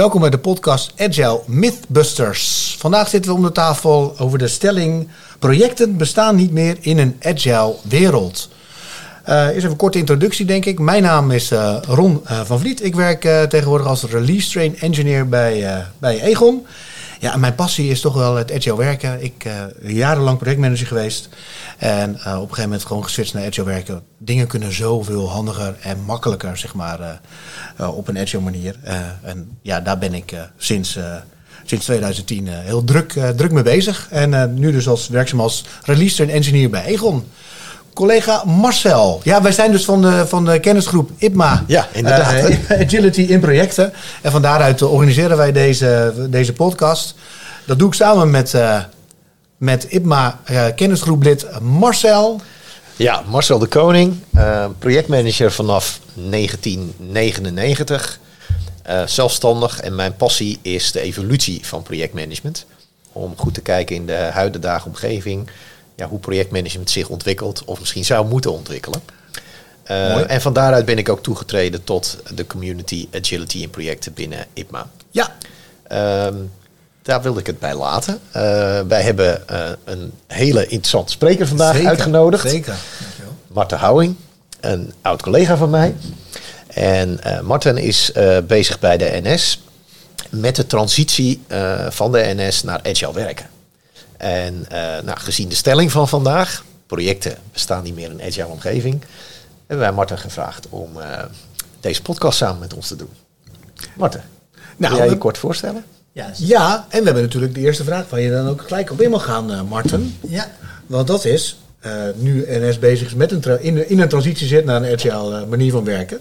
Welkom bij de podcast Agile Mythbusters. Vandaag zitten we om de tafel over de stelling: projecten bestaan niet meer in een agile wereld. Uh, eerst even een korte introductie, denk ik. Mijn naam is uh, Ron uh, van Vliet. Ik werk tegenwoordig als release train engineer bij, bij Egon. Ja, mijn passie is toch wel het agile werken. Ik ben jarenlang projectmanager geweest. En op een gegeven moment gewoon geswitcht naar agile werken. Dingen kunnen zoveel handiger en makkelijker, zeg maar, op een agile manier. en ja, daar ben ik sinds sinds 2010 heel druk, druk mee bezig. En nu dus als werkzaam als release train engineer bij Egon collega Marcel. Ja, wij zijn dus van de, van de kennisgroep IPMA. Ja, inderdaad. Uh, agility in projecten. En van daaruit organiseren wij deze, deze podcast. Dat doe ik samen met, uh, met IPMA uh, kennisgroeplid Marcel. Ja, Marcel de Koning, projectmanager vanaf 1999. zelfstandig en mijn passie is de evolutie van projectmanagement. Om goed te kijken in de huidige omgeving ja, hoe projectmanagement zich ontwikkelt of misschien zou moeten ontwikkelen. Uh, en van daaruit ben ik ook toegetreden tot de community agility in projecten binnen IPMA. Ja. Uh, daar wilde ik het bij laten. Uh, wij hebben uh, een hele interessante spreker vandaag zeker, uitgenodigd. Zeker. Marten Houwing, een oud collega van mij. En Marten is bezig bij de NS met de transitie van de NS naar agile werken. En uh, nou, gezien de stelling van vandaag, projecten bestaan niet meer in een agile omgeving, hebben wij Marten gevraagd om uh, deze podcast samen met ons te doen. Marten, nou, wil jij je kort voorstellen? Ja, ja, en we hebben natuurlijk de eerste vraag waar je dan ook gelijk op in mag gaan, uh, Marten. Ja. Want dat is, nu NS bezig is met een in, in, een transitie zit naar een agile manier van werken,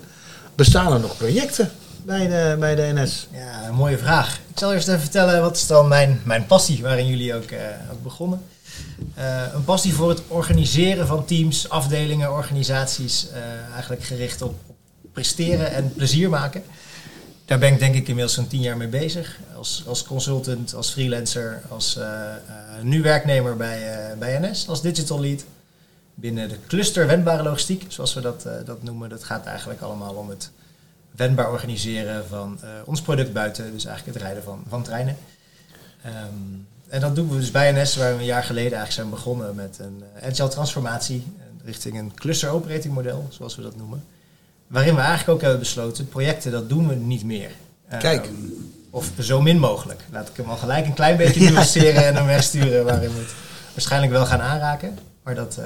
bestaan er nog projecten bij de, bij de NS? Ja, een mooie vraag. Ik zal eerst even vertellen wat is dan mijn, mijn passie, waarin jullie ook, ook begonnen. Uh, een passie voor het organiseren van teams, afdelingen, organisaties, uh, eigenlijk gericht op, op, presteren en plezier maken. Daar ben ik denk ik inmiddels zo'n tien jaar mee bezig. Als, als consultant, als freelancer, als nu werknemer bij, bij NS, als digital lead. Binnen de cluster wendbare logistiek, zoals we dat, dat noemen. Dat gaat eigenlijk allemaal om het wendbaar organiseren van uh, ons product buiten, dus eigenlijk het rijden van, van treinen. Um, en dat doen we dus bij NS, waar we een jaar geleden eigenlijk zijn begonnen met een uh, agile transformatie richting een cluster operating model, zoals we dat noemen. Waarin we eigenlijk ook hebben besloten, projecten dat doen we niet meer. Kijk. Um, of zo min mogelijk. Laat ik hem al gelijk een klein beetje nuanceren en hem wegsturen waarin we het waarschijnlijk wel gaan aanraken. Maar dat, uh,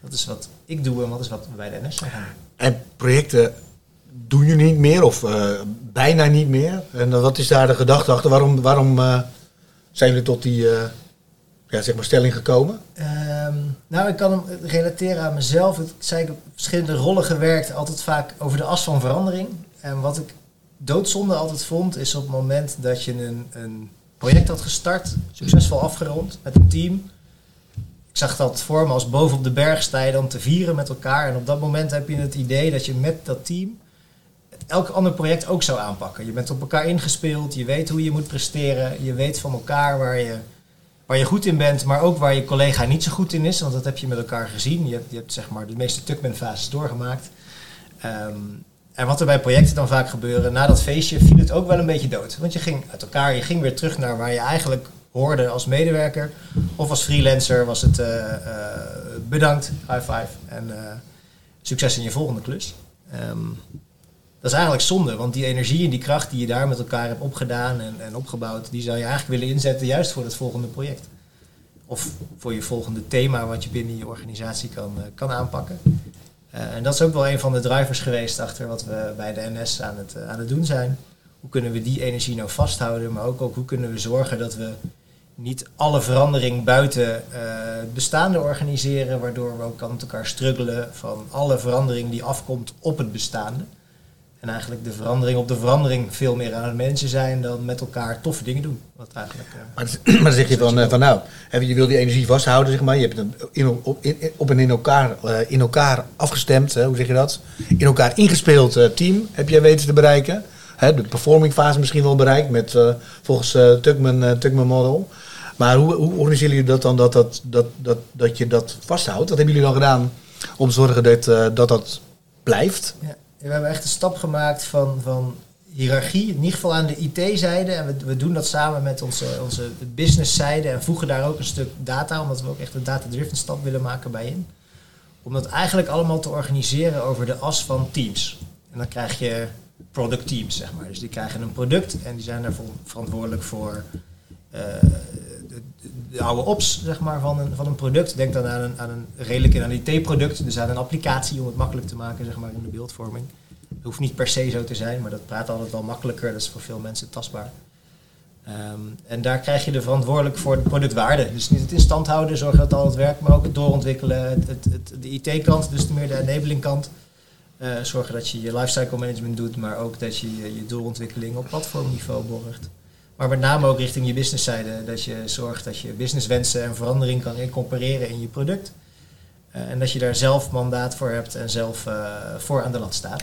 dat is wat ik doe en wat is wat we bij de NS gaan doen. En projecten doen jullie niet meer of uh, bijna niet meer? En wat is daar de gedachte achter? Waarom, waarom uh, zijn jullie tot die ja, zeg maar stelling gekomen? Um, nou, ik kan hem relateren aan mezelf. Ik zei, ik heb verschillende rollen gewerkt, altijd vaak over de as van verandering. En wat ik doodzonde altijd vond, is op het moment dat je een, een project had gestart, succesvol afgerond met een team. Ik zag dat voor me als boven op de berg sta je dan te vieren met elkaar. En op dat moment heb je het idee dat je met dat team elk ander project ook zou aanpakken. Je bent op elkaar ingespeeld, je weet hoe je moet presteren, je weet van elkaar waar je, waar je goed in bent, maar ook waar je collega niet zo goed in is, want dat heb je met elkaar gezien. Je hebt, je hebt zeg maar de meeste Tuckman-fases doorgemaakt. Um, en wat er bij projecten dan vaak gebeuren, na dat feestje viel het ook wel een beetje dood. Want je ging uit elkaar, je ging weer terug naar waar je eigenlijk hoorde als medewerker. Of als freelancer was het uh, uh, bedankt, high five en uh, succes in je volgende klus. Um, dat is eigenlijk zonde, want die energie en die kracht die je daar met elkaar hebt opgedaan en, en opgebouwd, die zou je eigenlijk willen inzetten juist voor het volgende project. Of voor je volgende thema wat je binnen je organisatie kan, uh, kan aanpakken. Uh, en dat is ook wel een van de drivers geweest achter wat we bij de NS aan het, uh, aan het doen zijn. Hoe kunnen we die energie nou vasthouden, maar ook, ook hoe kunnen we zorgen dat we niet alle verandering buiten het bestaande organiseren, waardoor we ook aan elkaar struggelen van alle verandering die afkomt op het bestaande. En eigenlijk de verandering op de verandering veel meer aan het mensen zijn dan met elkaar toffe dingen doen. Wat eigenlijk, uh, maar, maar dan zeg je van, uh, van nou, je wil die energie vasthouden, zeg maar. Je hebt het in, op, in, op een in elkaar, uh, in elkaar afgestemd, hoe zeg je dat? In elkaar ingespeeld team heb je weten te bereiken. Hè, de performing fase misschien wel bereikt met volgens Tuckman, Tuckman model. Maar hoe, hoe organiseren jullie dat dan dat, dat, dat, dat, dat je dat vasthoudt? Wat hebben jullie dan gedaan om te zorgen dat dat, dat blijft? Ja we hebben echt een stap gemaakt van, van hiërarchie, in ieder geval aan de IT-zijde. En we, we doen dat samen met onze, onze business-zijde en voegen daar ook een stuk data, omdat we ook echt een data-driven stap willen maken bij in. Om dat eigenlijk allemaal te organiseren over de as van teams. En dan krijg je product teams, zeg maar. Dus die krijgen een product en die zijn daarvoor verantwoordelijk voor uh, de, de, oude ops zeg maar, van, een, van een product. Denk dan aan een, aan een redelijk een IT-product, dus aan een applicatie om het makkelijk te maken zeg maar, in de beeldvorming. Het hoeft niet per se zo te zijn, maar dat praat altijd wel makkelijker. Dat is voor veel mensen tastbaar. Um, en daar krijg je de verantwoordelijk voor de productwaarde. Dus niet het in stand houden, zorgen dat het altijd werkt, maar ook het doorontwikkelen, het, het, het de IT-kant, dus meer de enabling kant. Uh, zorgen dat je je lifecycle management doet, maar ook dat je je, je doorontwikkeling op platformniveau borgt. Maar met name ook richting je businesszijde, dat je zorgt dat je businesswensen en verandering kan incorporeren in je product. Uh, en dat je daar zelf mandaat voor hebt en zelf uh, voor aan de lat staat.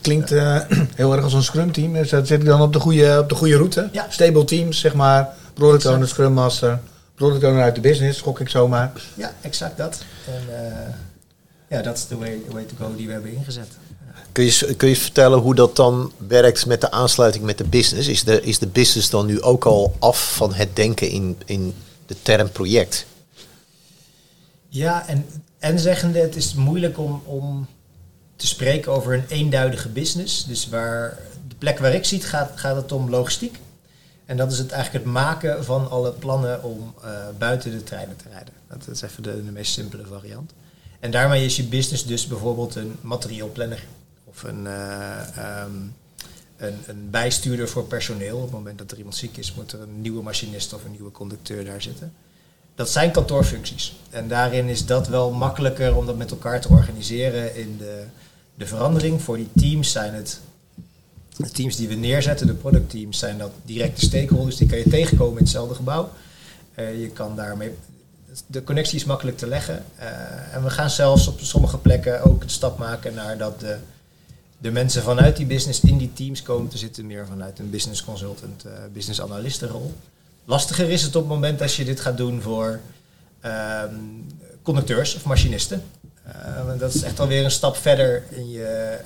Klinkt uh, heel erg als een scrum team. Dus dat zit ik dan op de goede, op de goede route. Ja. Stable teams, zeg maar. Product owner, scrum master. Product owner uit de business, gok ik zomaar. Ja, exact dat. En ja, dat is de way, way to go die we hebben ingezet. Kun je, kun je vertellen hoe dat dan werkt met de aansluiting met de business? Is de, is de business dan nu ook al af van het denken in, in de term project? Ja, en, en zeggende, het is moeilijk om, om te spreken over een eenduidige business. Dus waar de plek waar ik zie, gaat, gaat het om logistiek. En dat is het eigenlijk het maken van alle plannen om uh, buiten de treinen te rijden. Dat is even de, de meest simpele variant. En daarmee is je business dus bijvoorbeeld een materieelplanner of een, um, een, een, bijstuurder voor personeel. Op het moment dat er iemand ziek is, moet er een nieuwe machinist of een nieuwe conducteur daar zitten. Dat zijn kantoorfuncties. En daarin is dat wel makkelijker om dat met elkaar te organiseren in de, de verandering. Voor die teams zijn het de teams die we neerzetten, de productteams, zijn dat directe stakeholders. Die kan je tegenkomen in hetzelfde gebouw. Uh, je kan daarmee de connectie is makkelijk te leggen. Uh, en we gaan zelfs op sommige plekken ook de stap maken naar dat de, de mensen vanuit die business in die teams komen te zitten, meer vanuit een business consultant, uh, business analistenrol. Lastiger is het op het moment als je dit gaat doen voor uh, conducteurs of machinisten. Uh, dat is echt alweer een stap verder in je,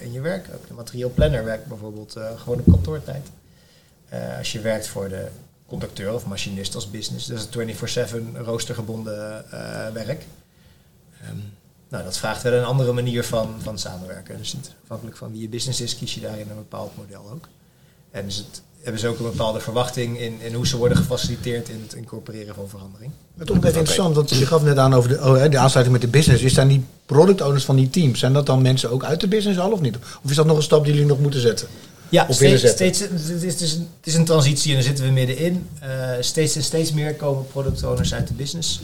in je werk. Ook de materieelplanner werkt bijvoorbeeld gewoon op kantoortijd. als je werkt voor de conducteur of machinist als business. Dat is 24-7 roostergebonden werk. Um, nou, dat vraagt wel een andere manier van, van samenwerken. Dus niet afhankelijk van wie je business is, kies je daarin een bepaald model ook. En is het, hebben ze ook een bepaalde verwachting in, in hoe ze worden gefaciliteerd in het incorporeren van verandering. Het is interessant, want je gaf net aan over de, oh, de aansluiting met de business. Is zijn die product owners van die teams, zijn dat dan mensen ook uit de business al of niet? Of is dat nog een stap die jullie nog moeten zetten? Ja, steeds, steeds, het, is, het, is een, het is een transitie en daar zitten we middenin. Uh, steeds en steeds meer komen product owners uit de business.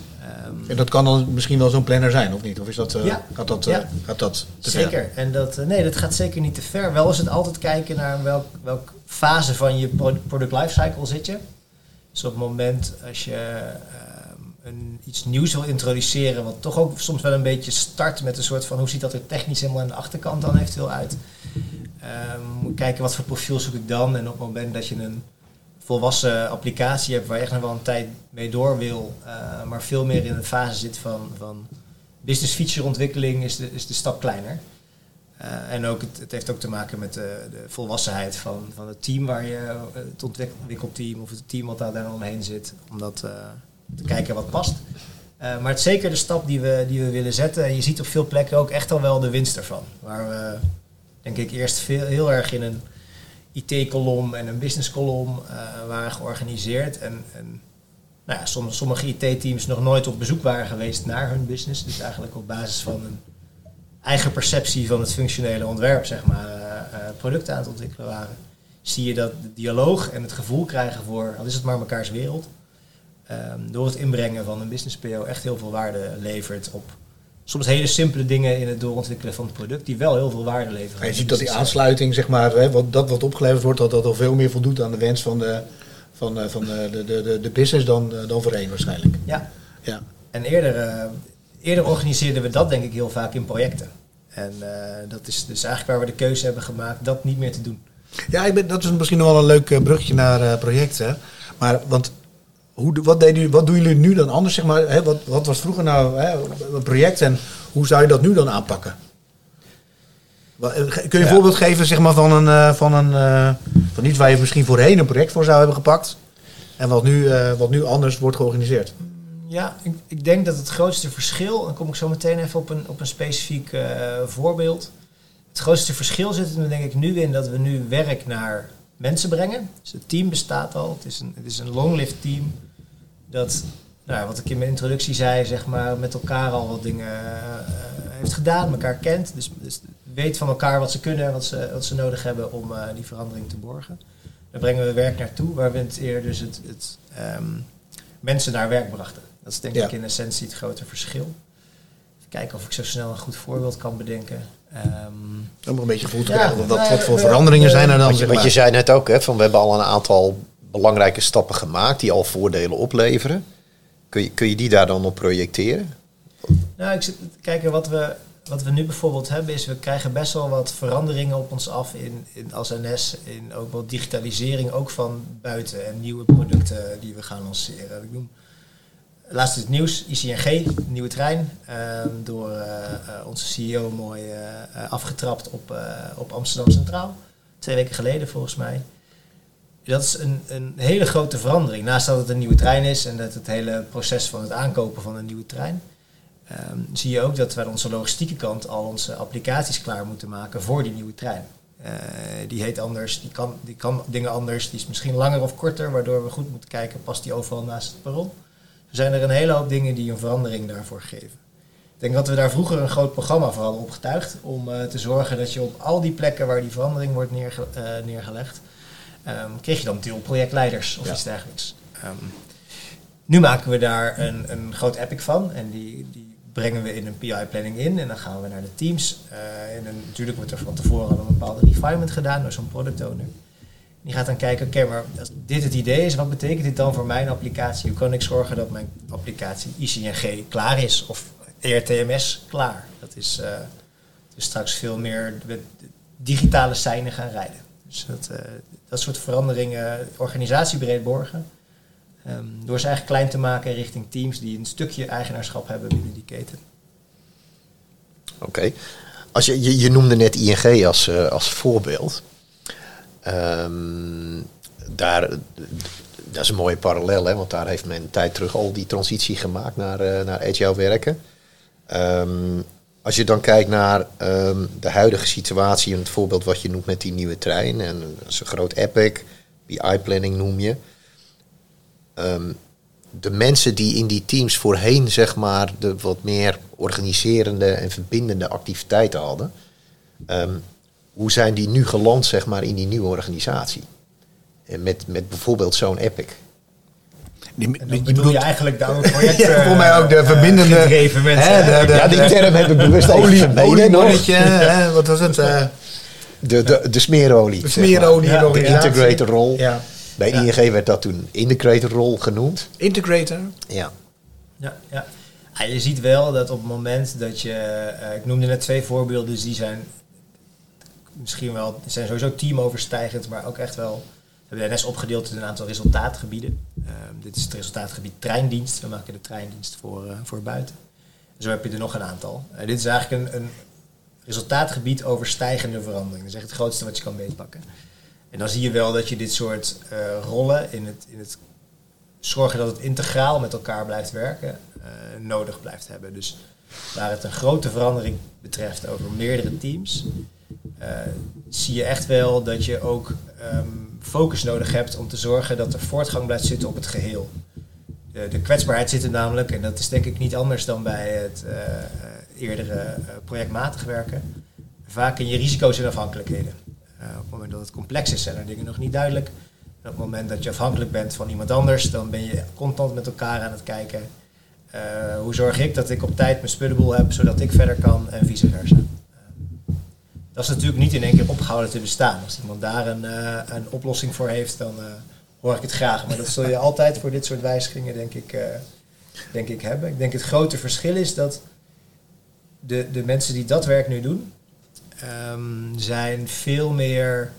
Um, en dat kan dan misschien wel zo'n planner zijn, of niet? Of is dat, uh, ja. gaat, dat, ja. gaat dat te zeker. ver? En dat, nee, dat gaat zeker niet te ver. Wel is het altijd kijken naar welk, welk fase van je product lifecycle zit je. Dus op het moment als je een, iets nieuws wil introduceren, wat toch ook soms wel een beetje start met een soort van hoe ziet dat er technisch helemaal aan de achterkant dan eventueel uit Um, kijken wat voor profiel zoek ik dan. En op het moment dat je een volwassen applicatie hebt waar je echt nog wel een tijd mee door wil, uh, maar veel meer in de fase zit van, van business feature ontwikkeling, is de, is de stap kleiner. Uh, en ook het, het, heeft ook te maken met de, de, volwassenheid van, van het team waar je, het ontwikkelteam of het team wat daar dan omheen zit, om dat te kijken wat past. Maar het is zeker de stap die we, die we willen zetten. En je ziet op veel plekken ook echt al wel de winst ervan. Waar we denk ik eerst veel, heel erg in een IT-kolom en een business-kolom uh, waren georganiseerd. En, en nou ja, som, sommige IT-teams nog nooit op bezoek waren geweest naar hun business. Dus eigenlijk op basis van een eigen perceptie van het functionele ontwerp, zeg maar, uh, uh, producten aan het ontwikkelen waren. Zie je dat de dialoog en het gevoel krijgen voor, al is het maar mekaars wereld, um, door het inbrengen van een business PO echt heel veel waarde levert op soms hele simpele dingen in het doorontwikkelen van het product die wel heel veel waarde leveren. En je ziet dat die aansluiting, zeg maar, hè, wat, dat wat opgeleverd wordt, dat dat al veel meer voldoet aan de wens van de, van, eh, van de, de, de, de business dan, eh, dan voorheen waarschijnlijk. Ja. ja. En eerder, uh, eerder organiseerden we dat denk ik heel vaak in projecten. En uh, dat is dus eigenlijk waar we de keuze hebben gemaakt dat niet meer te doen. Ja, ik ben, dat is misschien nog wel een leuk brugje naar projecten. Maar want hoe, wat, deed u, wat doen jullie nu dan anders? Zeg maar, hè? Wat, wat was vroeger nou hè, een project en hoe zou je dat nu dan aanpakken? Eh, Kun je een voorbeeld geven zeg maar, van, een, eh, van, een, eh, van iets waar je misschien voorheen een project voor zou hebben gepakt? En wat nu, wat nu anders wordt georganiseerd? Ja, ik, ik denk dat het grootste verschil, dan kom ik zo meteen even op een, op een specifiek voorbeeld. Het grootste verschil zit er denk ik nu in dat we nu werk naar mensen brengen. Dus het team bestaat al, het is een, het is een long-lived team. Dat, nou, ja, wat ik in mijn introductie zei, zeg maar, met elkaar al wat dingen eh, heeft gedaan, elkaar kent. Dus, dus weet van elkaar wat ze kunnen en wat ze, wat ze nodig hebben om eh, die verandering te borgen. Daar brengen we werk naartoe, waar we het eerder dus het, het ehm, mensen naar werk brachten. Dat is denk Ja. ik in essentie het grote verschil. Even kijken of ik zo snel een goed voorbeeld kan bedenken. Ehm, Om een beetje gevoel te Ja, krijgen. Wat, wat, nou, wat voor eh, veranderingen zijn er dan? Want je, je zei net ook, hè, van we hebben al een aantal belangrijke stappen gemaakt die al voordelen opleveren. Kun je, kun je die daar dan op projecteren? Nou, ik zit te kijken wat we, wat we nu bijvoorbeeld hebben, is we krijgen best wel wat veranderingen op ons af in, in als NS, in ook wel digitalisering, ook van buiten en nieuwe producten die we gaan lanceren. Ik noem laatst het nieuws, ICNG, nieuwe trein, ehm, door eh, eh, onze CEO mooi eh, afgetrapt op, op Amsterdam Centraal. Twee weken geleden volgens mij. Dat is een, een hele grote verandering. Naast dat het een nieuwe trein is en dat het hele proces van het aankopen van een nieuwe trein, Ehm, zie je ook dat we aan onze logistieke kant al onze applicaties klaar moeten maken voor die nieuwe trein. Eh, die heet anders, die kan, die kan dingen anders, die is misschien langer of korter, waardoor we goed moeten kijken, past die overal naast het perron. Er zijn er een hele hoop dingen die een verandering daarvoor geven. Ik denk dat we daar vroeger een groot programma voor hadden opgetuigd, om eh, te zorgen dat je op al die plekken waar die verandering wordt eh, neergelegd, ehm, kreeg je dan natuurlijk projectleiders of Ja. iets dergelijks. Ehm, nu maken we daar een, een groot epic van en die, die brengen we in een PI-planning in en dan gaan we naar de teams. Eh, en dan, natuurlijk wordt er van tevoren al een bepaalde refinement gedaan door zo'n product owner. Die gaat dan kijken, oké, maar als dit het idee is, wat betekent dit dan voor mijn applicatie? Hoe kan ik zorgen dat mijn applicatie ICNG klaar is of ERTMS klaar? Dat is uh, dus straks veel meer met digitale seinen gaan rijden. Dus dat, uh, dat soort veranderingen organisatiebreed borgen. Um, door ze eigenlijk klein te maken richting teams die een stukje eigenaarschap hebben binnen die keten. Oké. Als je, je, noemde net ING als, uh, als voorbeeld. Um, daar, dat is een mooie parallel, hè, want daar heeft men een tijd terug al die transitie gemaakt naar, uh, naar agile werken. Um, als je dan kijkt naar um, de huidige situatie en het voorbeeld wat je noemt met die nieuwe trein, en is een groot epic, BI-planning noem je. Um, de mensen die in die teams voorheen zeg maar de wat meer organiserende en verbindende activiteiten hadden, um, hoe zijn die nu geland zeg maar in die nieuwe organisatie? En met, met bijvoorbeeld zo'n epic. Die, die, die bedoel je eigenlijk daar een project ja, voor mij ook de verbindende uh, mensen. Hè, de, de, ja, die term heb ik bewust olie, oliemannetje, hè, wat was het? Uh, de, de, de smeerolie. De smeerolie. Zeg maar. ja, de integrator rol. Ja. Bij ja. ING werd dat toen integrator rol genoemd. Integrator? Ja. Ja, ja. Ah, je ziet wel dat op het moment dat je... Uh, ik noemde net twee voorbeelden, dus die zijn misschien wel... zijn sowieso teamoverstijgend, maar ook echt wel... Hebben de NS opgedeeld in een aantal resultaatgebieden. Uh, dit is het resultaatgebied treindienst. We maken de treindienst voor, uh, voor buiten. Zo heb je er nog een aantal. Dit is eigenlijk een, een resultaatgebied overstijgende verandering. Dat is echt het grootste wat je kan meepakken. En dan zie je wel dat je dit soort uh, rollen in het, in het zorgen dat het integraal met elkaar blijft werken, uh, nodig blijft hebben. Dus waar het een grote verandering betreft over meerdere teams, zie je echt wel dat je ook um, focus nodig hebt om te zorgen dat er voortgang blijft zitten op het geheel. De, de kwetsbaarheid zit er namelijk, en dat is denk ik niet anders dan bij het eerdere projectmatig werken, vaak in je risico's en afhankelijkheden. Op het moment dat het complex is, zijn er dingen nog niet duidelijk. En op het moment dat je afhankelijk bent van iemand anders, dan ben je constant met elkaar aan het kijken. Hoe zorg ik dat ik op tijd mijn spullenboel heb, zodat ik verder kan en vice versa. Dat is natuurlijk niet in één keer opgehouden te bestaan. Als iemand daar een, uh, een oplossing voor heeft, dan hoor ik het graag. Maar dat zul je altijd voor dit soort wijzigingen, denk ik, denk ik hebben. Ik denk het grote verschil is dat de, de mensen die dat werk nu doen, um, zijn veel meer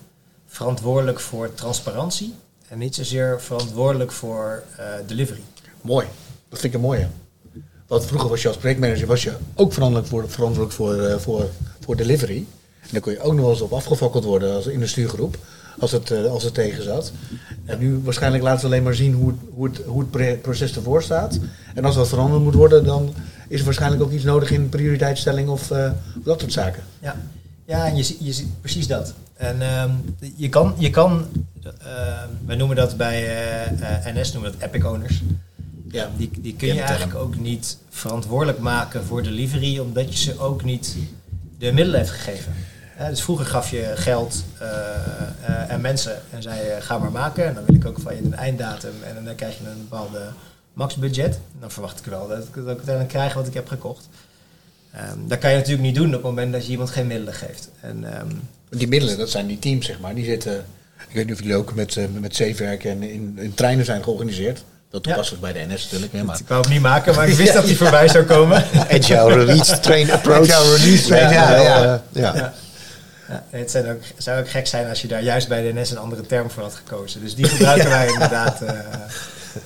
verantwoordelijk voor transparantie en niet zozeer verantwoordelijk voor delivery. Mooi, dat vind ik een mooie. Want vroeger was je als projectmanager was je ook verantwoordelijk voor, verantwoordelijk voor, voor, voor delivery. En daar kon je ook nog wel eens op afgefokkeld worden als in de stuurgroep. Als het, eh, als het tegen zat. En nu waarschijnlijk laten ze alleen maar zien hoe het, hoe, het, hoe het proces ervoor staat. En als wat veranderd moet worden, dan is er waarschijnlijk ook iets nodig in prioriteitsstelling of eh, dat soort zaken. Ja, ja en je, zie- je ziet precies dat. En ehm, je kan, je kan ehm, wij noemen dat bij eh, NS noemen we dat epic owners. Ja. Die, die kun je de eigenlijk ook niet verantwoordelijk maken voor delivery, omdat je ze ook niet de middelen heeft gegeven. Hè, dus vroeger gaf je geld eh, eh, en mensen en zei je ga maar maken. En dan wil ik ook van je een einddatum en dan krijg je een bepaalde maxbudget. Dan verwacht ik wel dat ik, dat ik uiteindelijk krijg wat ik heb gekocht. Ehm, dat kan je natuurlijk niet doen op het moment dat je iemand geen middelen geeft. En, ehm, Die middelen, dat zijn die teams, zeg maar. Die zitten, ik weet niet of jullie ook met, eh, met zeefwerken en in, in treinen zijn georganiseerd. Dat Ja. toepasselijk bij de NS natuurlijk. Hè, maar ik wou hem niet maken, maar ik wist dat hij voorbij zou komen. Agile release train approach. Agile release train, ja. ja, ja. het zijn ook, zou ook gek zijn als je daar juist bij de NS een andere term voor had gekozen. Dus die gebruiken wij inderdaad. eh,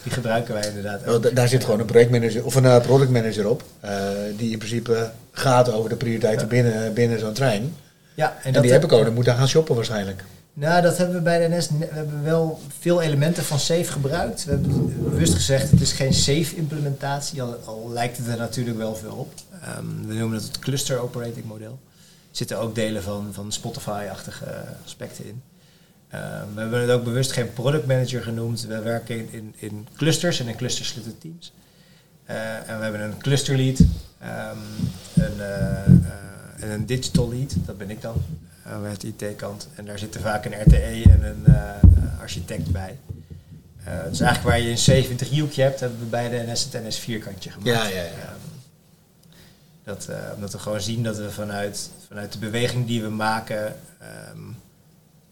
die gebruiken wij inderdaad. Ook. daar zit gewoon een projectmanager of een eh, productmanager op. eh, die in principe gaat over de prioriteiten binnen, binnen zo'n trein. Ja, en, En, dat die heb ik ook, dan moet daar gaan shoppen waarschijnlijk. Nou, dat hebben we bij de NS. We hebben wel veel elementen van SAFE gebruikt. We hebben bewust gezegd, het is geen SAFE-implementatie, al, al lijkt het er natuurlijk wel veel op. Ehm, we noemen het het cluster operating model. Er zitten ook delen van, van Spotify-achtige aspecten in. Ehm, we hebben het ook bewust geen product manager genoemd. We werken in, in, in clusters en in clusters zitten teams. Eh, en we hebben een cluster lead, ehm, een, eh, eh, en een digital lead, dat ben ik dan, aan de IT-kant. En daar zitten vaak een RTE en een eh, eh, architect bij. Eh, dus eigenlijk waar je een 70 hoekje hebt, hebben we bij de NS het NS vierkantje gemaakt. Ja, ja, ja. Ehm, dat, eh, omdat we gewoon zien dat we vanuit, vanuit de beweging die we maken, ehm,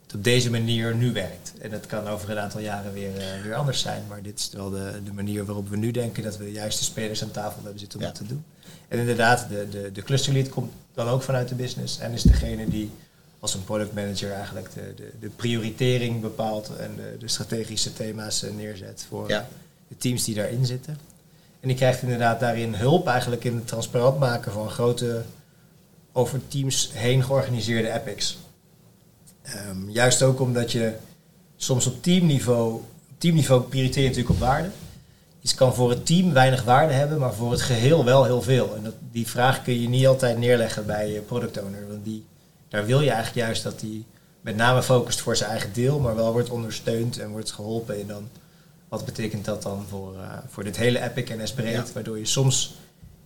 het op deze manier nu werkt. En dat kan over een aantal jaren weer, eh, weer anders zijn. Maar dit is wel de, de manier waarop we nu denken dat we de juiste spelers aan tafel hebben zitten om Ja. dat te doen. En inderdaad, de, de, de clusterlead komt dan ook vanuit de business en is degene die als een product manager eigenlijk de, de, de prioritering bepaalt en de, de strategische thema's eh, neerzet voor Ja. de teams die daarin zitten. En die krijgt inderdaad daarin hulp eigenlijk in het transparant maken van grote over teams heen georganiseerde epics. Ehm, juist ook omdat je soms op teamniveau, teamniveau prioriteer je natuurlijk op waarde. Iets kan voor het team weinig waarde hebben, maar voor het geheel wel heel veel. En dat, die vraag kun je niet altijd neerleggen bij je product owner. Want die, daar wil je eigenlijk juist dat die met name focust voor zijn eigen deel, maar wel wordt ondersteund en wordt geholpen in dan wat betekent dat dan voor, eh, voor dit hele Epic NS breed, Ja. waardoor je soms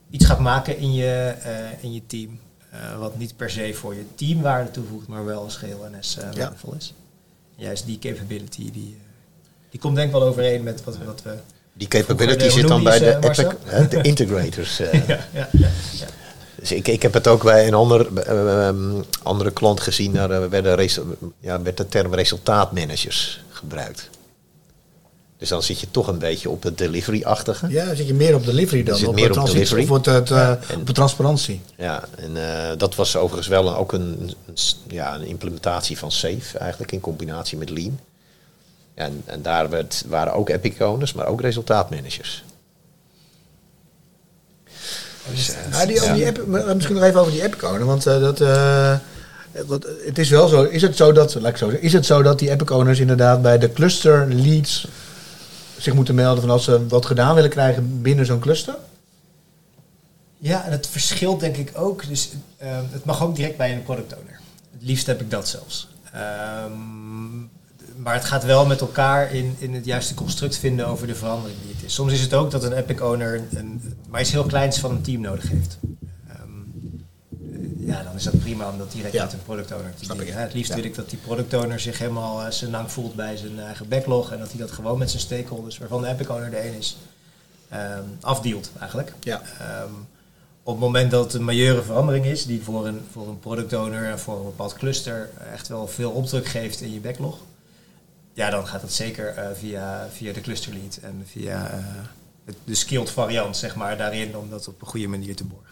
iets gaat maken in je, eh, in je team, eh, wat niet per se voor je team waarde toevoegt, maar wel als geheel NS Ja. waardevol is. En juist die capability, die, die komt denk ik wel overeen met wat, wat we... Die capability zit dan bij de, epic, hè, de integrators. ja, ja, ja, ja. Dus ik, ik heb het ook bij een ander, eh, ehm, andere klant gezien. Daar werden ja, werd de term resultaatmanagers gebruikt. Dus dan zit je toch een beetje op het delivery-achtige. Ja, dan zit je meer op delivery dan Je zit op, meer op delivery. Of het, eh, en- op de transparantie. Ja, en eh, dat was overigens wel een, ook een, ja, een implementatie van SAFe eigenlijk in combinatie met Lean. En, en daar werd, waren ook epic owners, maar ook resultaatmanagers. Dus, eh, Ja, die, ja. die app, misschien nog even over die app owner, want dat, het is wel zo. Is het zo dat, laat ik zo zeggen, is het zo dat die epic owners inderdaad bij de cluster leads zich moeten melden van als ze wat gedaan willen krijgen binnen zo'n cluster? Ja, en het verschilt denk ik ook. Dus ehm, het mag ook direct bij een product owner. Het liefst heb ik dat zelfs. Ehm, maar het gaat wel met elkaar in, in het juiste construct vinden over de verandering die het is. Soms is het ook dat een epic owner een, een, maar iets heel kleins van een team nodig heeft. Eh, ja, dan is dat prima om dat direct Ja. met een product owner te doen. Het liefst Ja. wil ik dat die product owner zich helemaal uh, zijn lang voelt bij zijn eigen backlog. En dat hij dat gewoon met zijn stakeholders, waarvan de epic owner de een is, ehm, afdealt eigenlijk. Ja. Ehm, op het moment dat het een majeure verandering is, die voor een, voor een product owner en voor een bepaald cluster echt wel veel opdruk geeft in je backlog, ja, dan gaat het zeker eh, via, via de cluster lead en via eh, de skilled variant, zeg maar, daarin om dat op een goede manier te borgen.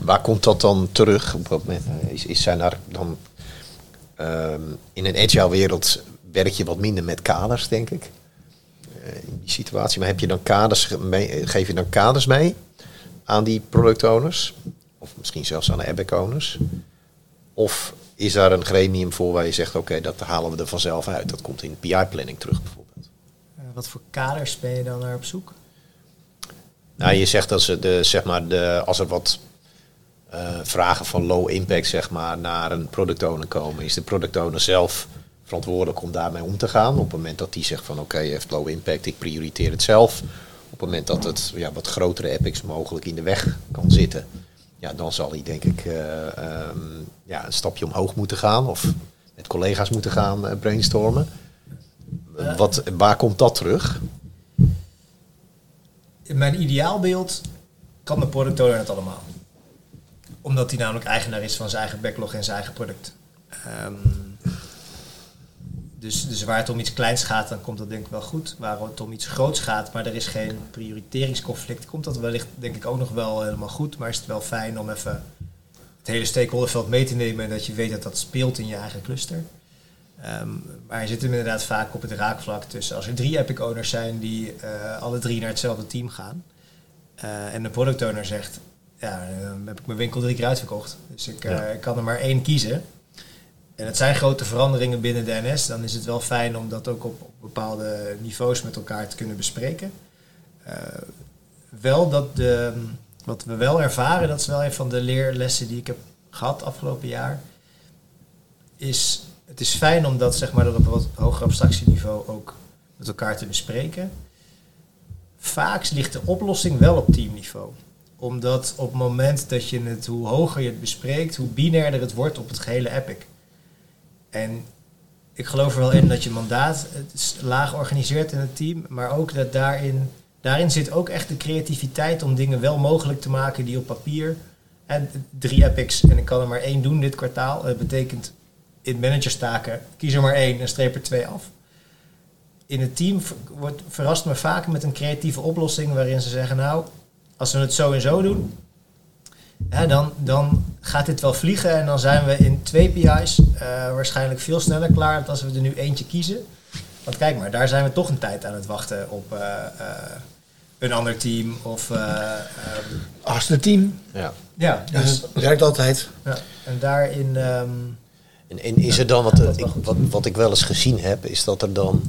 Waar komt dat dan terug? Eh, is, is zijn er dan ehm, in een agile wereld werk je wat minder met kaders, denk ik. Eh, in die situatie. Maar heb je dan kaders mee, eh, geef je dan kaders mee aan die product owners? Of misschien zelfs aan de epic owners? Of is daar een gremium voor waar je zegt, oké, dat halen we er vanzelf uit. Dat komt in PI-planning terug bijvoorbeeld. Wat voor kaders ben je dan naar op zoek? Nou, je zegt dat ze de, zeg maar, de, als er wat uh, vragen van low impact zeg maar, naar een product owner komen, is de product owner zelf verantwoordelijk om daarmee om te gaan. Op het moment dat die zegt van oké, heeft low impact, ik prioriteer het zelf. Op het moment dat het ja, wat grotere epics mogelijk in de weg kan zitten, ja, dan zal hij denk ik uh, um, ja, een stapje omhoog moeten gaan of met collega's moeten gaan uh, brainstormen. Wat, waar komt dat terug? In mijn ideaalbeeld kan de product owner het allemaal. Omdat hij namelijk eigenaar is van zijn eigen backlog en zijn eigen product. Um, dus, dus waar het om iets kleins gaat, dan komt dat denk ik wel goed. Waar het om iets groots gaat, maar er is geen prioriteringsconflict, komt dat wellicht denk ik ook nog wel helemaal goed. Maar is het wel fijn om even het hele stakeholderveld mee te nemen en dat je weet dat dat speelt in je eigen cluster. Um, maar je zit hem inderdaad vaak op het raakvlak tussen als er drie epic owners zijn die uh, alle drie naar hetzelfde team gaan. Uh, en de product owner zegt, ja, dan heb ik mijn winkel drie keer uitverkocht. Dus ik, uh, ja. ik kan er maar één kiezen. En het zijn grote veranderingen binnen de NS. Dan is het wel fijn om dat ook op, op bepaalde niveaus met elkaar te kunnen bespreken. Uh, wel dat de, wat we wel ervaren, dat is wel een van de leerlessen die ik heb gehad afgelopen jaar. Is, het is fijn om dat zeg maar, op een wat hoger abstractieniveau ook met elkaar te bespreken. Vaak ligt de oplossing wel op teamniveau omdat op het moment dat je het, hoe hoger je het bespreekt, hoe binairder het wordt op het gehele epic. En ik geloof er wel in dat je mandaat laag organiseert in het team, maar ook dat daarin, daarin zit ook echt de creativiteit om dingen wel mogelijk te maken die op papier. En drie epics en ik kan er maar één doen dit kwartaal. Dat betekent in managerstaken, kies er maar één en streep er twee af. In het team wordt, verrast me vaak met een creatieve oplossing waarin ze zeggen, nou, als we het zo en zo doen, ja, dan, dan gaat dit wel vliegen en dan zijn we in twee PI's uh, waarschijnlijk veel sneller klaar dan als we er nu eentje kiezen. Want kijk maar, daar zijn we toch een tijd aan het wachten op uh, uh, een ander team of... Um, Achtste team. Ja. Ja, dus, dat werkt altijd. Ja, en daarin... Um, en, en is er dan, wat, ik, wat, wat ik wel eens gezien heb, is dat er dan...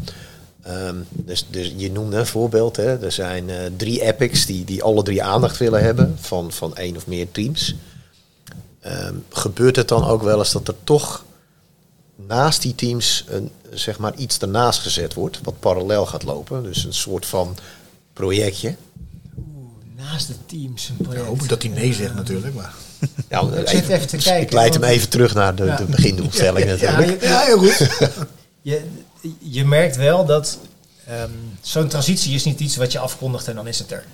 Um, dus, dus je noemde een voorbeeld, hè? er zijn uh, drie epics die, die alle drie aandacht willen hebben van, van één of meer teams. Um, gebeurt het dan ook wel eens dat er toch naast die teams een, zeg maar iets ernaast gezet wordt, wat parallel gaat lopen? Dus een soort van projectje. Oeh, naast de teams een project. Ja, hoop ik dat hij nee zegt natuurlijk, maar... Ja, ik zit even te kijken. Ik leid hem even terug naar de, ja. de begindoelstelling natuurlijk. Ja, ja, heel goed. je, je merkt wel dat um, zo'n transitie is niet iets wat je afkondigt en dan is het er.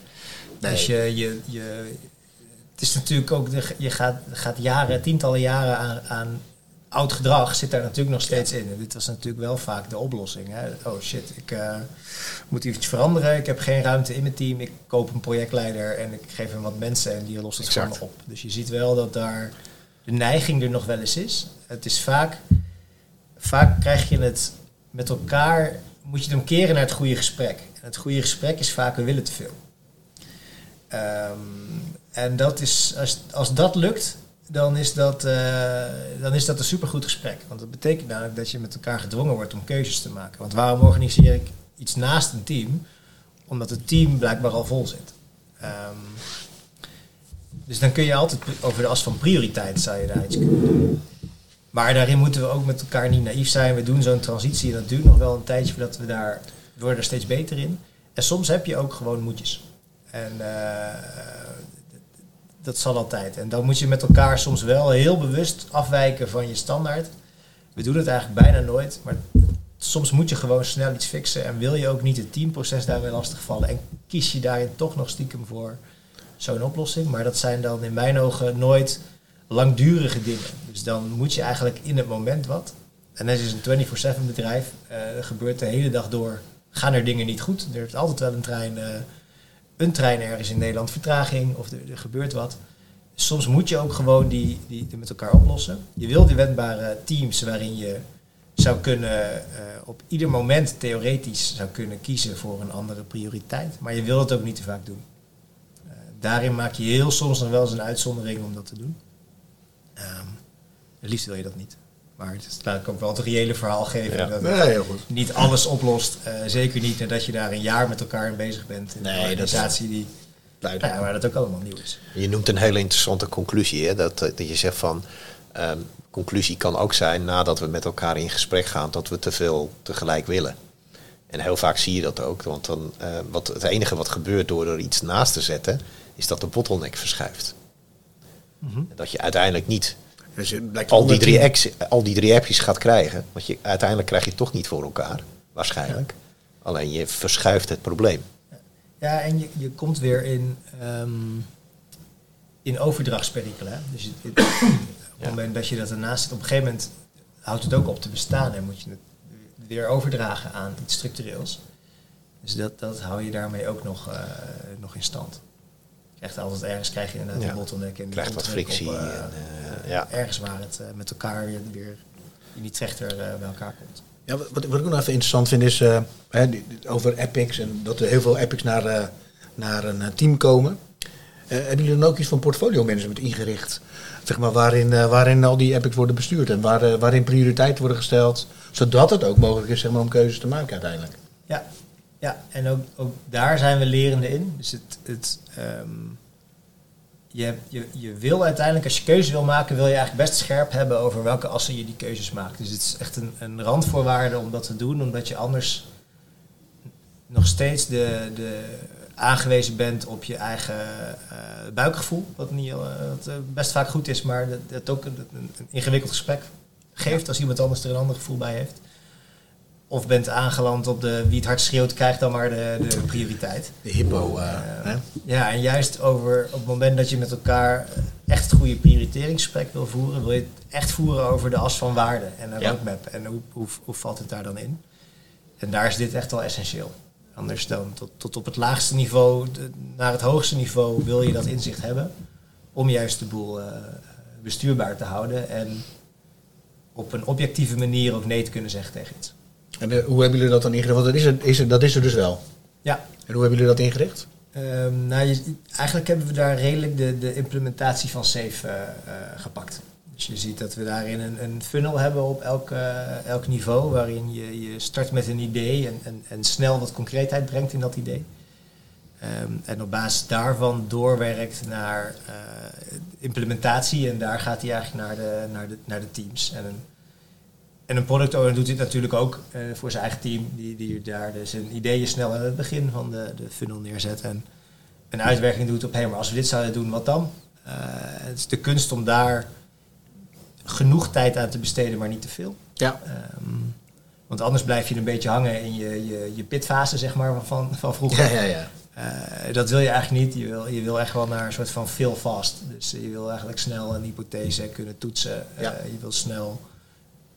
Nee. Dus je, je, je, het is natuurlijk ook, de, je gaat, gaat jaren, tientallen jaren aan, aan oud gedrag zit daar natuurlijk nog steeds in. En dit was natuurlijk wel vaak de oplossing. Hè? Oh shit, ik uh, moet iets veranderen. Ik heb geen ruimte in mijn team. Ik koop een projectleider en ik geef hem wat mensen en die lost het Exact. gewoon op. Dus je ziet wel dat daar de neiging er nog wel eens is. Het is vaak, vaak krijg je het met elkaar, moet je het omkeren naar het goede gesprek. Het goede gesprek is vaak we willen te veel. Um, en dat is, als, als dat lukt, dan is dat, uh, dan is dat een supergoed gesprek. Want dat betekent namelijk dat je met elkaar gedwongen wordt om keuzes te maken. Want waarom organiseer ik iets naast een team? Omdat het team blijkbaar al vol zit. Um, dus dan kun je altijd over de as van prioriteit zou je daar iets kunnen doen. Maar daarin moeten we ook met elkaar niet naïef zijn. We doen zo'n transitie en dat duurt nog wel een tijdje voordat we daar, worden er steeds beter in. En soms heb je ook gewoon moedjes. En uh, dat zal altijd. En dan moet je met elkaar soms wel heel bewust afwijken van je standaard. We doen het eigenlijk bijna nooit, maar soms moet je gewoon snel iets fixen en wil je ook niet het teamproces daarmee lastigvallen en kies je daarin toch nog stiekem voor zo'n oplossing. Maar dat zijn dan in mijn ogen nooit langdurige dingen. Dus dan moet je eigenlijk in het moment wat. En NS is een 24-7 bedrijf. Uh, gebeurt de hele dag door. Gaan er dingen niet goed? Er is altijd wel een trein, uh, een trein ergens in Nederland vertraging of er, gebeurt wat. Soms moet je ook gewoon die, die, met elkaar oplossen. Je wil die wendbare teams waarin je zou kunnen uh, op ieder moment theoretisch zou kunnen kiezen voor een andere prioriteit. Maar je wil het ook niet te vaak doen. daarin maak je heel soms nog wel eens een uitzondering om dat te doen. Um, Het liefst wil je dat niet. Maar het is laat ik ook wel het reële verhaal geven. Ja. Dat Ja, heel goed. niet alles oplost. eh, zeker niet nadat je daar een jaar met elkaar in bezig bent. In Nee, een dat is- organisatie die, ja, waar dat ook allemaal nieuw is. Je noemt een hele interessante conclusie. Hè? Dat, eh, dat je zegt van. ehm, conclusie kan ook zijn nadat we met elkaar in gesprek gaan dat we te veel tegelijk willen. En heel vaak zie je dat ook. Want dan, eh, wat, het enige wat gebeurt door er iets naast te zetten, is dat de bottleneck verschuift. En Dat je uiteindelijk niet Dus al die, 110 drie actie- al die drie appjes gaat krijgen. Want je, uiteindelijk krijg je het toch niet voor elkaar. Waarschijnlijk. Alleen je verschuift het probleem. Ja, en je, je komt weer in, ehm in overdrachtsperikelen. Dus het- op het moment dat je dat ernaast zet, op een gegeven moment houdt het ook op te bestaan en moet je het weer overdragen aan iets structureels. Dus dat, dat hou je daarmee ook nog, eh, nog in stand. Je krijgt altijd ergens krijg je inderdaad Ja. een bottleneck en die Krijgt wat frictie. op, eh, en, eh, ja. ergens waar het eh, met elkaar weer, weer in die trechter eh, bij elkaar komt. Ja, wat, wat ik ook nog even interessant vind is eh, hè, over epics en dat er heel veel epics naar, eh, naar een eh, team komen. Eh, hebben jullie dan ook iets van portfolio management ingericht? Zeg maar, waarin, eh, waarin al die epics worden bestuurd en waar, eh, waarin prioriteiten worden gesteld, zodat het ook mogelijk is zeg maar, om keuzes te maken uiteindelijk. Ja, ja en ook, ook daar zijn we lerende in. Dus het, het, ehm, je, je, je wil uiteindelijk, als je keuzes wil maken, wil je eigenlijk best scherp hebben over welke assen je die keuzes maakt. Dus het is echt een, een randvoorwaarde om dat te doen, omdat je anders nog steeds de, de aangewezen bent op je eigen eh, buikgevoel. Wat, niet, eh, wat eh, best vaak goed is, maar dat, dat ook een, een ingewikkeld gesprek geeft als iemand anders er een ander gevoel bij heeft. Of bent aangeland op de wie het hard schreeuwt, krijgt dan maar de, de prioriteit. De hippo. eh, Eh, hè? ja, en juist over op het moment dat je met elkaar echt goede prioriteringsgesprek wil voeren, wil je het echt voeren over de as van waarde en een Ja. roadmap. En hoe, hoe, hoe valt het daar dan in? En daar is dit echt wel essentieel. Anders dan tot, tot op het laagste niveau, de- naar het hoogste niveau wil je dat inzicht hebben. Om juist de boel eh, bestuurbaar te houden en op een objectieve manier ook nee te kunnen zeggen tegen iets. En eh, hoe hebben jullie dat dan ingericht? Want dat is, er, is er, dat is er dus wel. Ja, En hoe hebben jullie dat ingericht? Ehm, nou, je, eigenlijk hebben we daar redelijk de, de implementatie van SAFE eh, eh, gepakt. Dus je ziet dat we daarin een, een funnel hebben op elk, elk niveau, waarin je, je start met een idee en, en, en snel wat concreetheid brengt in dat idee. Ehm, en op basis daarvan doorwerkt naar implementatie en daar gaat hij eigenlijk naar de, naar de, naar de teams. En een, en een product owner doet dit natuurlijk ook eh, voor zijn eigen team, die, die daar dus zijn ideeën snel aan het begin van de, de funnel neerzet en een uitwerking doet op, hé, maar als we dit zouden doen, wat dan? Eh, het is de kunst om daar genoeg tijd aan te besteden, maar niet te veel. Ja. Ehm, want anders blijf je een beetje hangen in je, je, je pitfase, zeg maar, van, van vroeger. Ja, ja, ja. Eh, dat wil je eigenlijk niet. Je wil, je wil echt wel naar een soort van feel fast. Dus je wil eigenlijk snel een hypothese kunnen toetsen. Ja. Je wil snel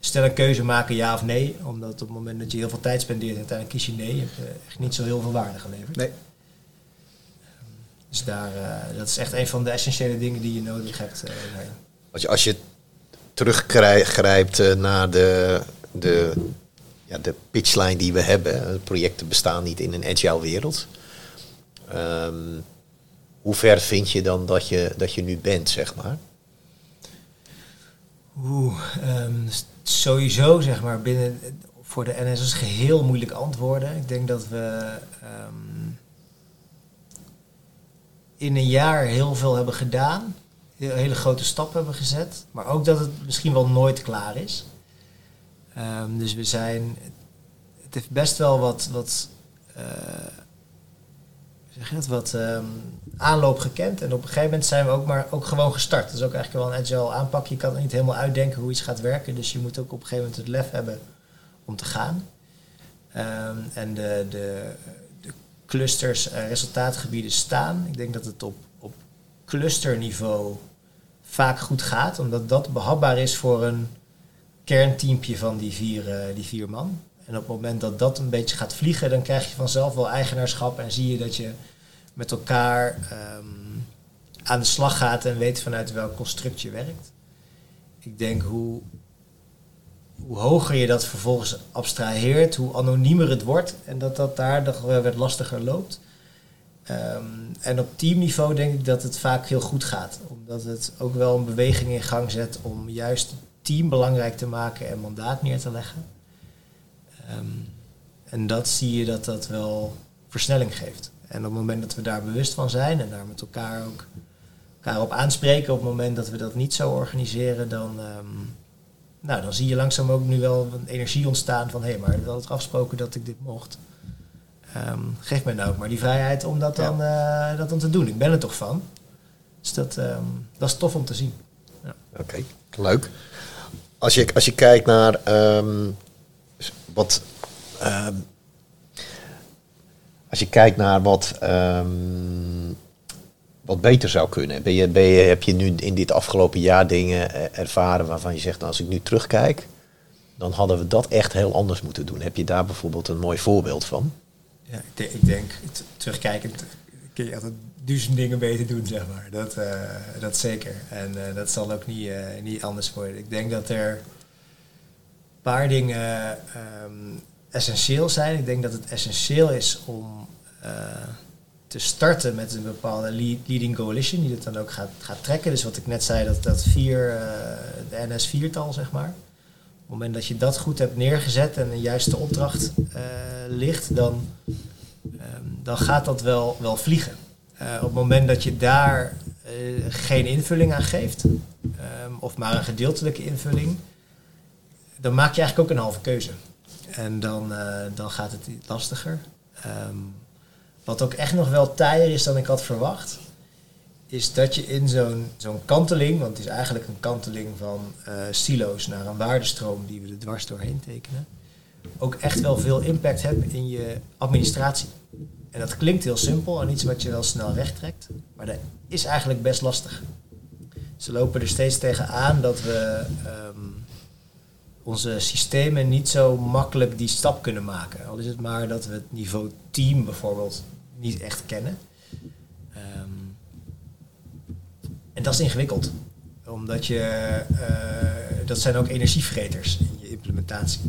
snel een keuze maken, ja of nee. Omdat op het moment dat je heel veel tijd spendeert en uiteindelijk kies je nee, heb je echt niet zo heel veel waarde geleverd. Nee. Dus daar, eh, dat is echt een van de essentiële dingen die je nodig hebt. eh. Als je, als je teruggrijpt eh, naar de, de, ja, de pitchline die we hebben. eh, Projecten bestaan niet in een agile wereld. Ehm, hoe ver vind je dan dat je, dat je nu bent, zeg maar? Oeh, ehm, sowieso zeg maar binnen voor de NS is geheel moeilijk antwoorden. Ik denk dat we ehm, in een jaar heel veel hebben gedaan, hele grote stappen hebben gezet, maar ook dat het misschien wel nooit klaar is. Ehm, dus we zijn, het heeft best wel wat, wat hoe zeg je dat, wat ehm, aanloop gekend. En op een gegeven moment zijn we ook maar ook gewoon gestart. Dat is ook eigenlijk wel een agile aanpak. Je kan niet helemaal uitdenken hoe iets gaat werken. Dus je moet ook op een gegeven moment het lef hebben om te gaan. Ehm, en de, de, de clusters en resultaatgebieden staan. Ik denk dat het op, op clusterniveau vaak goed gaat. Omdat dat behapbaar is voor een kernteampje van die vier, eh, die vier man. En op het moment dat dat een beetje gaat vliegen, dan krijg je vanzelf wel eigenaarschap en zie je dat je met elkaar ehm, aan de slag gaat en weet vanuit welk construct je werkt. Ik denk hoe, hoe hoger je dat vervolgens abstraheert, hoe anoniemer het wordt en dat dat daar nog wat lastiger loopt. Ehm, en op teamniveau denk ik dat het vaak heel goed gaat, omdat het ook wel een beweging in gang zet om juist team belangrijk te maken en mandaat neer te leggen. Ehm, en dat zie je dat dat wel versnelling geeft. En op het moment dat we daar bewust van zijn en daar met elkaar ook elkaar op aanspreken, op het moment dat we dat niet zo organiseren, dan, ehm, nou, dan zie je langzaam ook nu wel een energie ontstaan van hé, hey, maar we hadden afgesproken dat ik dit mocht. Ehm, geef mij nou ook maar die vrijheid om dat dan, eh, dat dan te doen. Ik ben er toch van. Dus dat, ehm, dat is tof om te zien. Ja. Oké, leuk. Als je, als je kijkt naar wat als je kijkt naar wat, ehm, wat beter zou kunnen, ben je, ben je, heb je nu in dit afgelopen jaar dingen eh, ervaren waarvan je zegt, nou, als ik nu terugkijk, dan hadden we dat echt heel anders moeten doen. Heb je daar bijvoorbeeld een mooi voorbeeld van? Ja, ik, denk, terugkijkend kun je altijd duizend dingen beter doen, zeg maar. Dat, uh, dat zeker. En uh, dat zal ook niet, uh, niet anders worden. Ik denk dat er een paar dingen um, essentieel zijn. Ik denk dat het essentieel is om uh, te starten met een bepaalde leading coalition die het dan ook gaat, gaat trekken. Dus wat ik net zei, dat, dat vier, uh, de NS-viertal, zeg maar. Op het moment dat je dat goed hebt neergezet en een juiste opdracht uh, ligt, dan, um, dan gaat dat wel, wel vliegen. op het moment dat je daar geen invulling aan geeft, um, of maar een gedeeltelijke invulling, dan maak je eigenlijk ook een halve keuze. En dan, uh, dan gaat het lastiger. Um, wat ook echt nog wel taaier is dan ik had verwacht, is dat je in zo'n zo'n kanteling, want het is eigenlijk een kanteling van uh, silo's naar een waardestroom die we er dwars doorheen tekenen, ook echt wel veel impact hebt in je administratie. En dat klinkt heel simpel en iets wat je wel snel recht trekt, maar dat is eigenlijk best lastig. Ze lopen er steeds tegenaan dat we um, onze systemen niet zo makkelijk die stap kunnen maken. Al is het maar dat we het niveau team bijvoorbeeld niet echt kennen. Um, en dat is ingewikkeld. Omdat je, uh, dat zijn ook energievreters in je implementatie.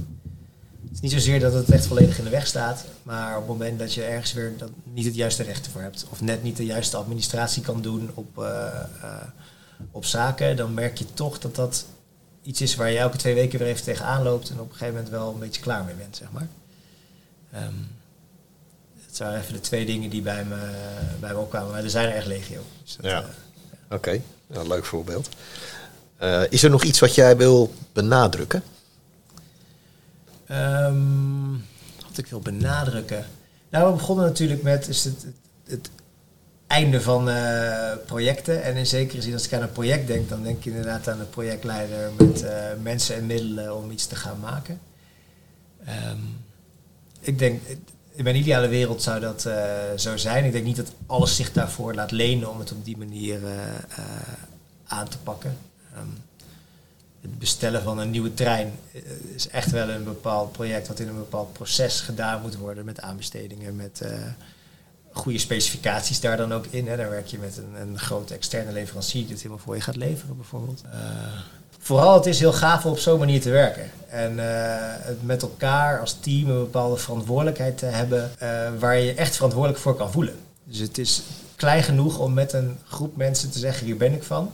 Het is niet zozeer dat het echt volledig in de weg staat, maar op het moment dat je ergens weer dat niet het juiste recht voor hebt, of net niet de juiste administratie kan doen op, uh, uh, op zaken, dan merk je toch dat dat iets is waar je elke twee weken weer even tegenaan loopt en op een gegeven moment wel een beetje klaar mee bent, zeg maar. Um, dat zijn even de twee dingen die bij me, bij me opkwamen. Maar er zijn er echt legio. Dus dat, ja. Uh, Oké, okay. ja, leuk voorbeeld. Uh, is er nog iets wat jij wil benadrukken? Um, wat ik wil benadrukken. Nou, we begonnen natuurlijk met is het, het, het einde van uh, projecten. En in zekere zin, als ik aan een project denk, dan denk ik inderdaad aan een projectleider met uh, mensen en middelen om iets te gaan maken. Um, ik denk, in mijn ideale wereld zou dat uh, zo zijn. Ik denk niet dat alles zich daarvoor laat lenen om het op die manier aan te pakken. Um, het bestellen van een nieuwe trein is echt wel een bepaald project wat in een bepaald proces gedaan moet worden met aanbestedingen, met goede specificaties daar dan ook in. Hè. Daar werk je met een, een grote externe leverancier die het helemaal voor je gaat leveren bijvoorbeeld. Uh, vooral het is heel gaaf om op zo'n manier te werken. En het met elkaar als team een bepaalde verantwoordelijkheid te hebben uh, waar je je echt verantwoordelijk voor kan voelen. Dus het is klein genoeg om met een groep mensen te zeggen hier ben ik van.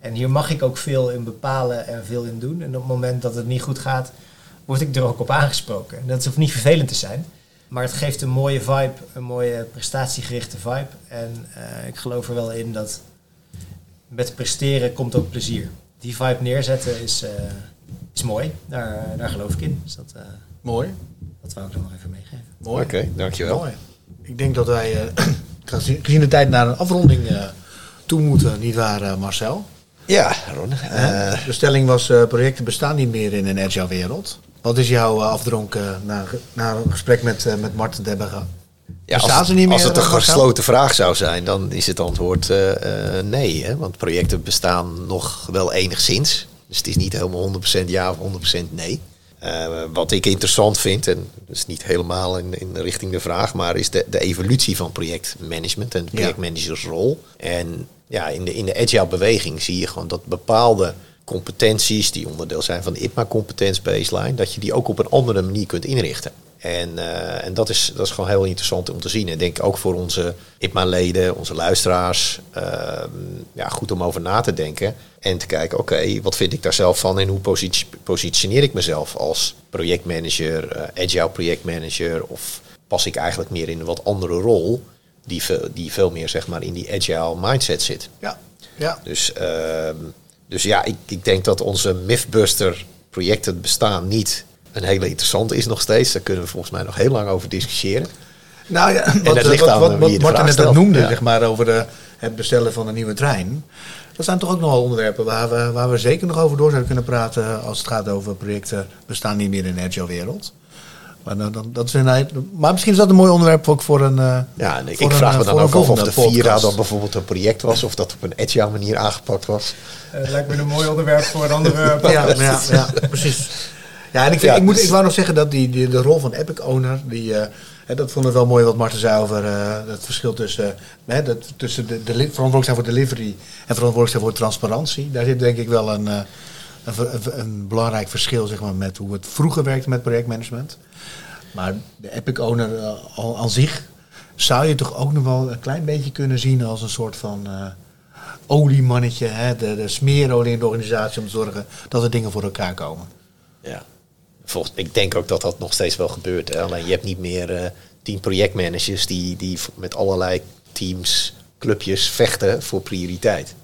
En hier mag ik ook veel in bepalen en veel in doen. En op het moment dat het niet goed gaat, word ik er ook op aangesproken. En dat hoeft niet vervelend te zijn. Maar het geeft een mooie vibe, een mooie prestatiegerichte vibe. En uh, ik geloof er wel in dat met presteren komt ook plezier. Die vibe neerzetten is, uh, is mooi. Daar, daar geloof ik in. Dus dat, uh, mooi. Dat wou ik dan nog even meegeven. Mooi. Oké, okay, dankjewel. Mooi. Ik denk dat wij gezien de tijd naar een afronding toe moeten, niet waar Marcel? Ja, Ron. de stelling was projecten bestaan niet meer in een agile wereld. Wat is jouw afdronk uh, na, na een gesprek met, uh, met Martin Debbega? Ja, als, het, meer, als het een gesloten vraag zou zijn, dan is het antwoord uh, nee. Hè? Want projecten bestaan nog wel enigszins. Dus het is niet helemaal 100% ja of 100% nee. wat ik interessant vind, en dat is niet helemaal in, in richting de vraag, maar is de, de evolutie van projectmanagement en de projectmanagersrol. Ja. En ja, in de, in de agile beweging zie je gewoon dat bepaalde competenties die onderdeel zijn van de IPMA competence baseline, dat je die ook op een andere manier kunt inrichten. En, eh, en dat, is, dat is gewoon heel interessant om te zien. En denk ook voor onze IPMA-leden, onze luisteraars, ehm, ja, goed om over na te denken. En te kijken, oké, wat vind ik daar zelf van en hoe positie- positioneer ik mezelf als projectmanager, eh, agile projectmanager of pas ik eigenlijk meer in een wat andere rol die veel, die veel meer zeg maar in die agile mindset zit. Ja, ja. Dus, ehm, dus ja, ik, ik denk dat onze Mythbuster projecten bestaan niet een hele interessante is nog steeds. Daar kunnen we volgens mij nog heel lang over discussiëren. Nou ja, wat, het ligt wat, aan wat, wat Martin net ook noemde, Ja. zeg maar, over de, het bestellen van een nieuwe trein. Dat zijn toch ook nogal onderwerpen waar we, waar we zeker nog over door zouden kunnen praten als het gaat over projecten bestaan niet meer in de agile wereld. Maar, dan, dan, dat is een, maar misschien is dat een mooi onderwerp ook voor een. eh, Ja, en ik, voor ik een, vraag eh, me dan voor een ook af of de Vira dan bijvoorbeeld een project was of dat op een agile manier aangepakt was. Eh, Het lijkt me een mooi onderwerp voor een andere Ja, podcast. ja, ja, precies. Ja, en ik, vind, Ja, ik, moet, dus- ik wou nog zeggen dat die, die, de rol van Epic Owner, die, eh, hè, dat vond ik wel mooi wat Marten zei over eh, het verschil tussen, eh, hè, dat, tussen de, de li- verantwoordelijk zijn voor delivery en verantwoordelijk zijn voor transparantie. Daar zit denk ik wel een, eh, een, een belangrijk verschil zeg maar, met hoe het vroeger werkte met projectmanagement. Maar de Epic Owner eh, al aan zich zou je toch ook nog wel een klein beetje kunnen zien als een soort van eh, oliemannetje, hè, de, de smeerolie in de organisatie om te zorgen dat er dingen voor elkaar komen. Ja. Volgens, ik denk ook dat dat nog steeds wel gebeurt. Hè. Alleen je hebt niet meer eh, tien projectmanagers die, die met allerlei teams, clubjes vechten voor prioriteit.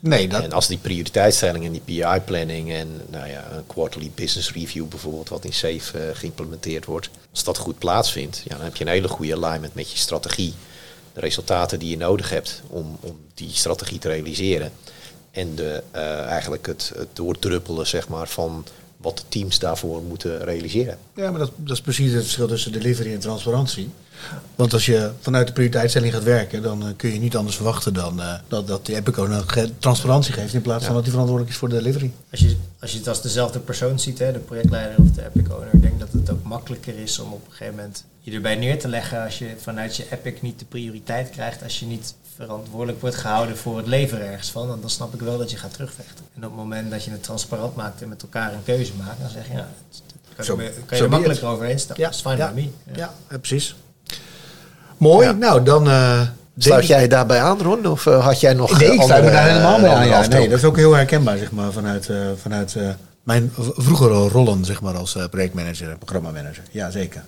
Nee, dat, En als die prioriteitsstelling en die PI-planning en nou ja, een quarterly business review bijvoorbeeld, wat in SAFE geïmplementeerd wordt, als dat goed plaatsvindt, ja, dan heb je een hele goede alignment met je strategie. De resultaten die je nodig hebt om, om die strategie te realiseren. En de, eh, eigenlijk het, het doordruppelen zeg maar, van wat de teams daarvoor moeten realiseren. ja, maar dat, dat is precies het verschil tussen delivery en transparantie. Want als je vanuit de prioriteitsstelling gaat werken, dan eh, kun je niet anders verwachten dan eh, dat, dat die Epic Owner ge- transparantie geeft in plaats van dat hij verantwoordelijk is voor de delivery. Als je, als je het als dezelfde persoon ziet, hè, de projectleider of de Epic Owner, ik denk dat het ook makkelijker is om op een gegeven moment je erbij neer te leggen als je vanuit je Epic niet de prioriteit krijgt, als je niet verantwoordelijk wordt gehouden voor het leveren ergens van, dan snap ik wel dat je gaat terugvechten. En op het moment dat je het transparant maakt en met elkaar een keuze maakt, dan zeg je, ja, kan Zo- je, kan je er makkelijker overheen stappen. Ja, Dat is fine ja, by me. Ja. Ja, eh, precies. Mooi, Ja. nou dan... eh, denk Sluit jij daarbij aan, Ron? Of eh, had jij nog Nee, eh, ik sluit me andere, daar helemaal eh, bij aan. Ja. Nee, dat is ook heel herkenbaar zeg maar, vanuit, eh, vanuit eh, mijn vroegere rollen zeg maar, als eh, projectmanager en programmamanager. Ja, zeker.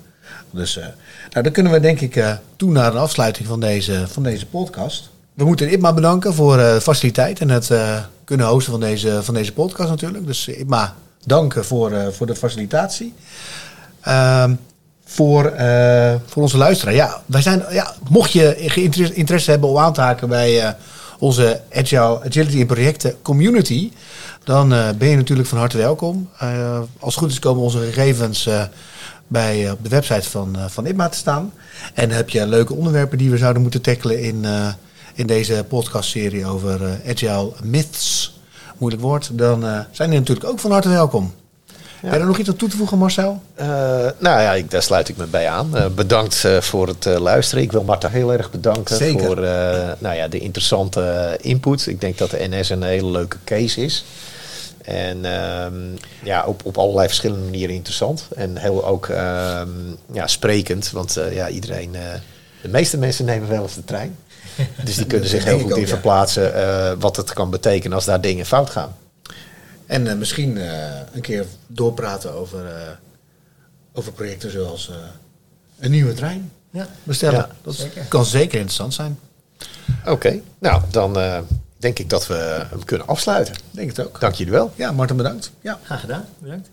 Dus eh, nou, dan kunnen we denk ik eh toe naar de afsluiting van deze, van deze podcast. We moeten IPMA bedanken voor eh, de faciliteit en het kunnen hosten van deze, van deze podcast natuurlijk. Dus IPMA, danken voor, voor de facilitatie. Ehm, voor, voor onze luisteraar. Ja, wij zijn, ja, mocht je interesse hebben om aan te haken bij onze Agile, Agility in projecten community, dan ben je natuurlijk van harte welkom. Als het goed is komen onze gegevens bij, eh, op de website van, eh, van IPMA te staan. En heb je leuke onderwerpen die we zouden moeten tackelen in, eh, in deze podcastserie over Agile Myths, moeilijk woord, dan zijn die natuurlijk ook van harte welkom. Heb je er nog iets aan toe te voegen, Marcel? Nou ja, ik, daar sluit ik me bij aan. Bedankt voor het luisteren. Ik wil Marta heel erg bedanken Zeker. voor nou ja, de interessante input. Ik denk dat de NS een hele leuke case is. En ehm, ja, op, op allerlei verschillende manieren interessant. En heel ook ehm, ja, sprekend. Want eh, ja, iedereen, eh, de meeste mensen nemen wel eens de trein. Dus die kunnen zich heel goed ook, in ja. verplaatsen eh, wat het kan betekenen als daar dingen fout gaan. En eh, misschien eh, een keer doorpraten over, eh, over projecten zoals eh, een nieuwe trein Ja. bestellen. Ja, dat zeker. kan zeker interessant zijn. Oké, nou dan eh, denk ik dat we hem kunnen afsluiten. Denk het ook. Dank jullie wel. Ja, Martin bedankt. Ja. Graag gedaan. Bedankt.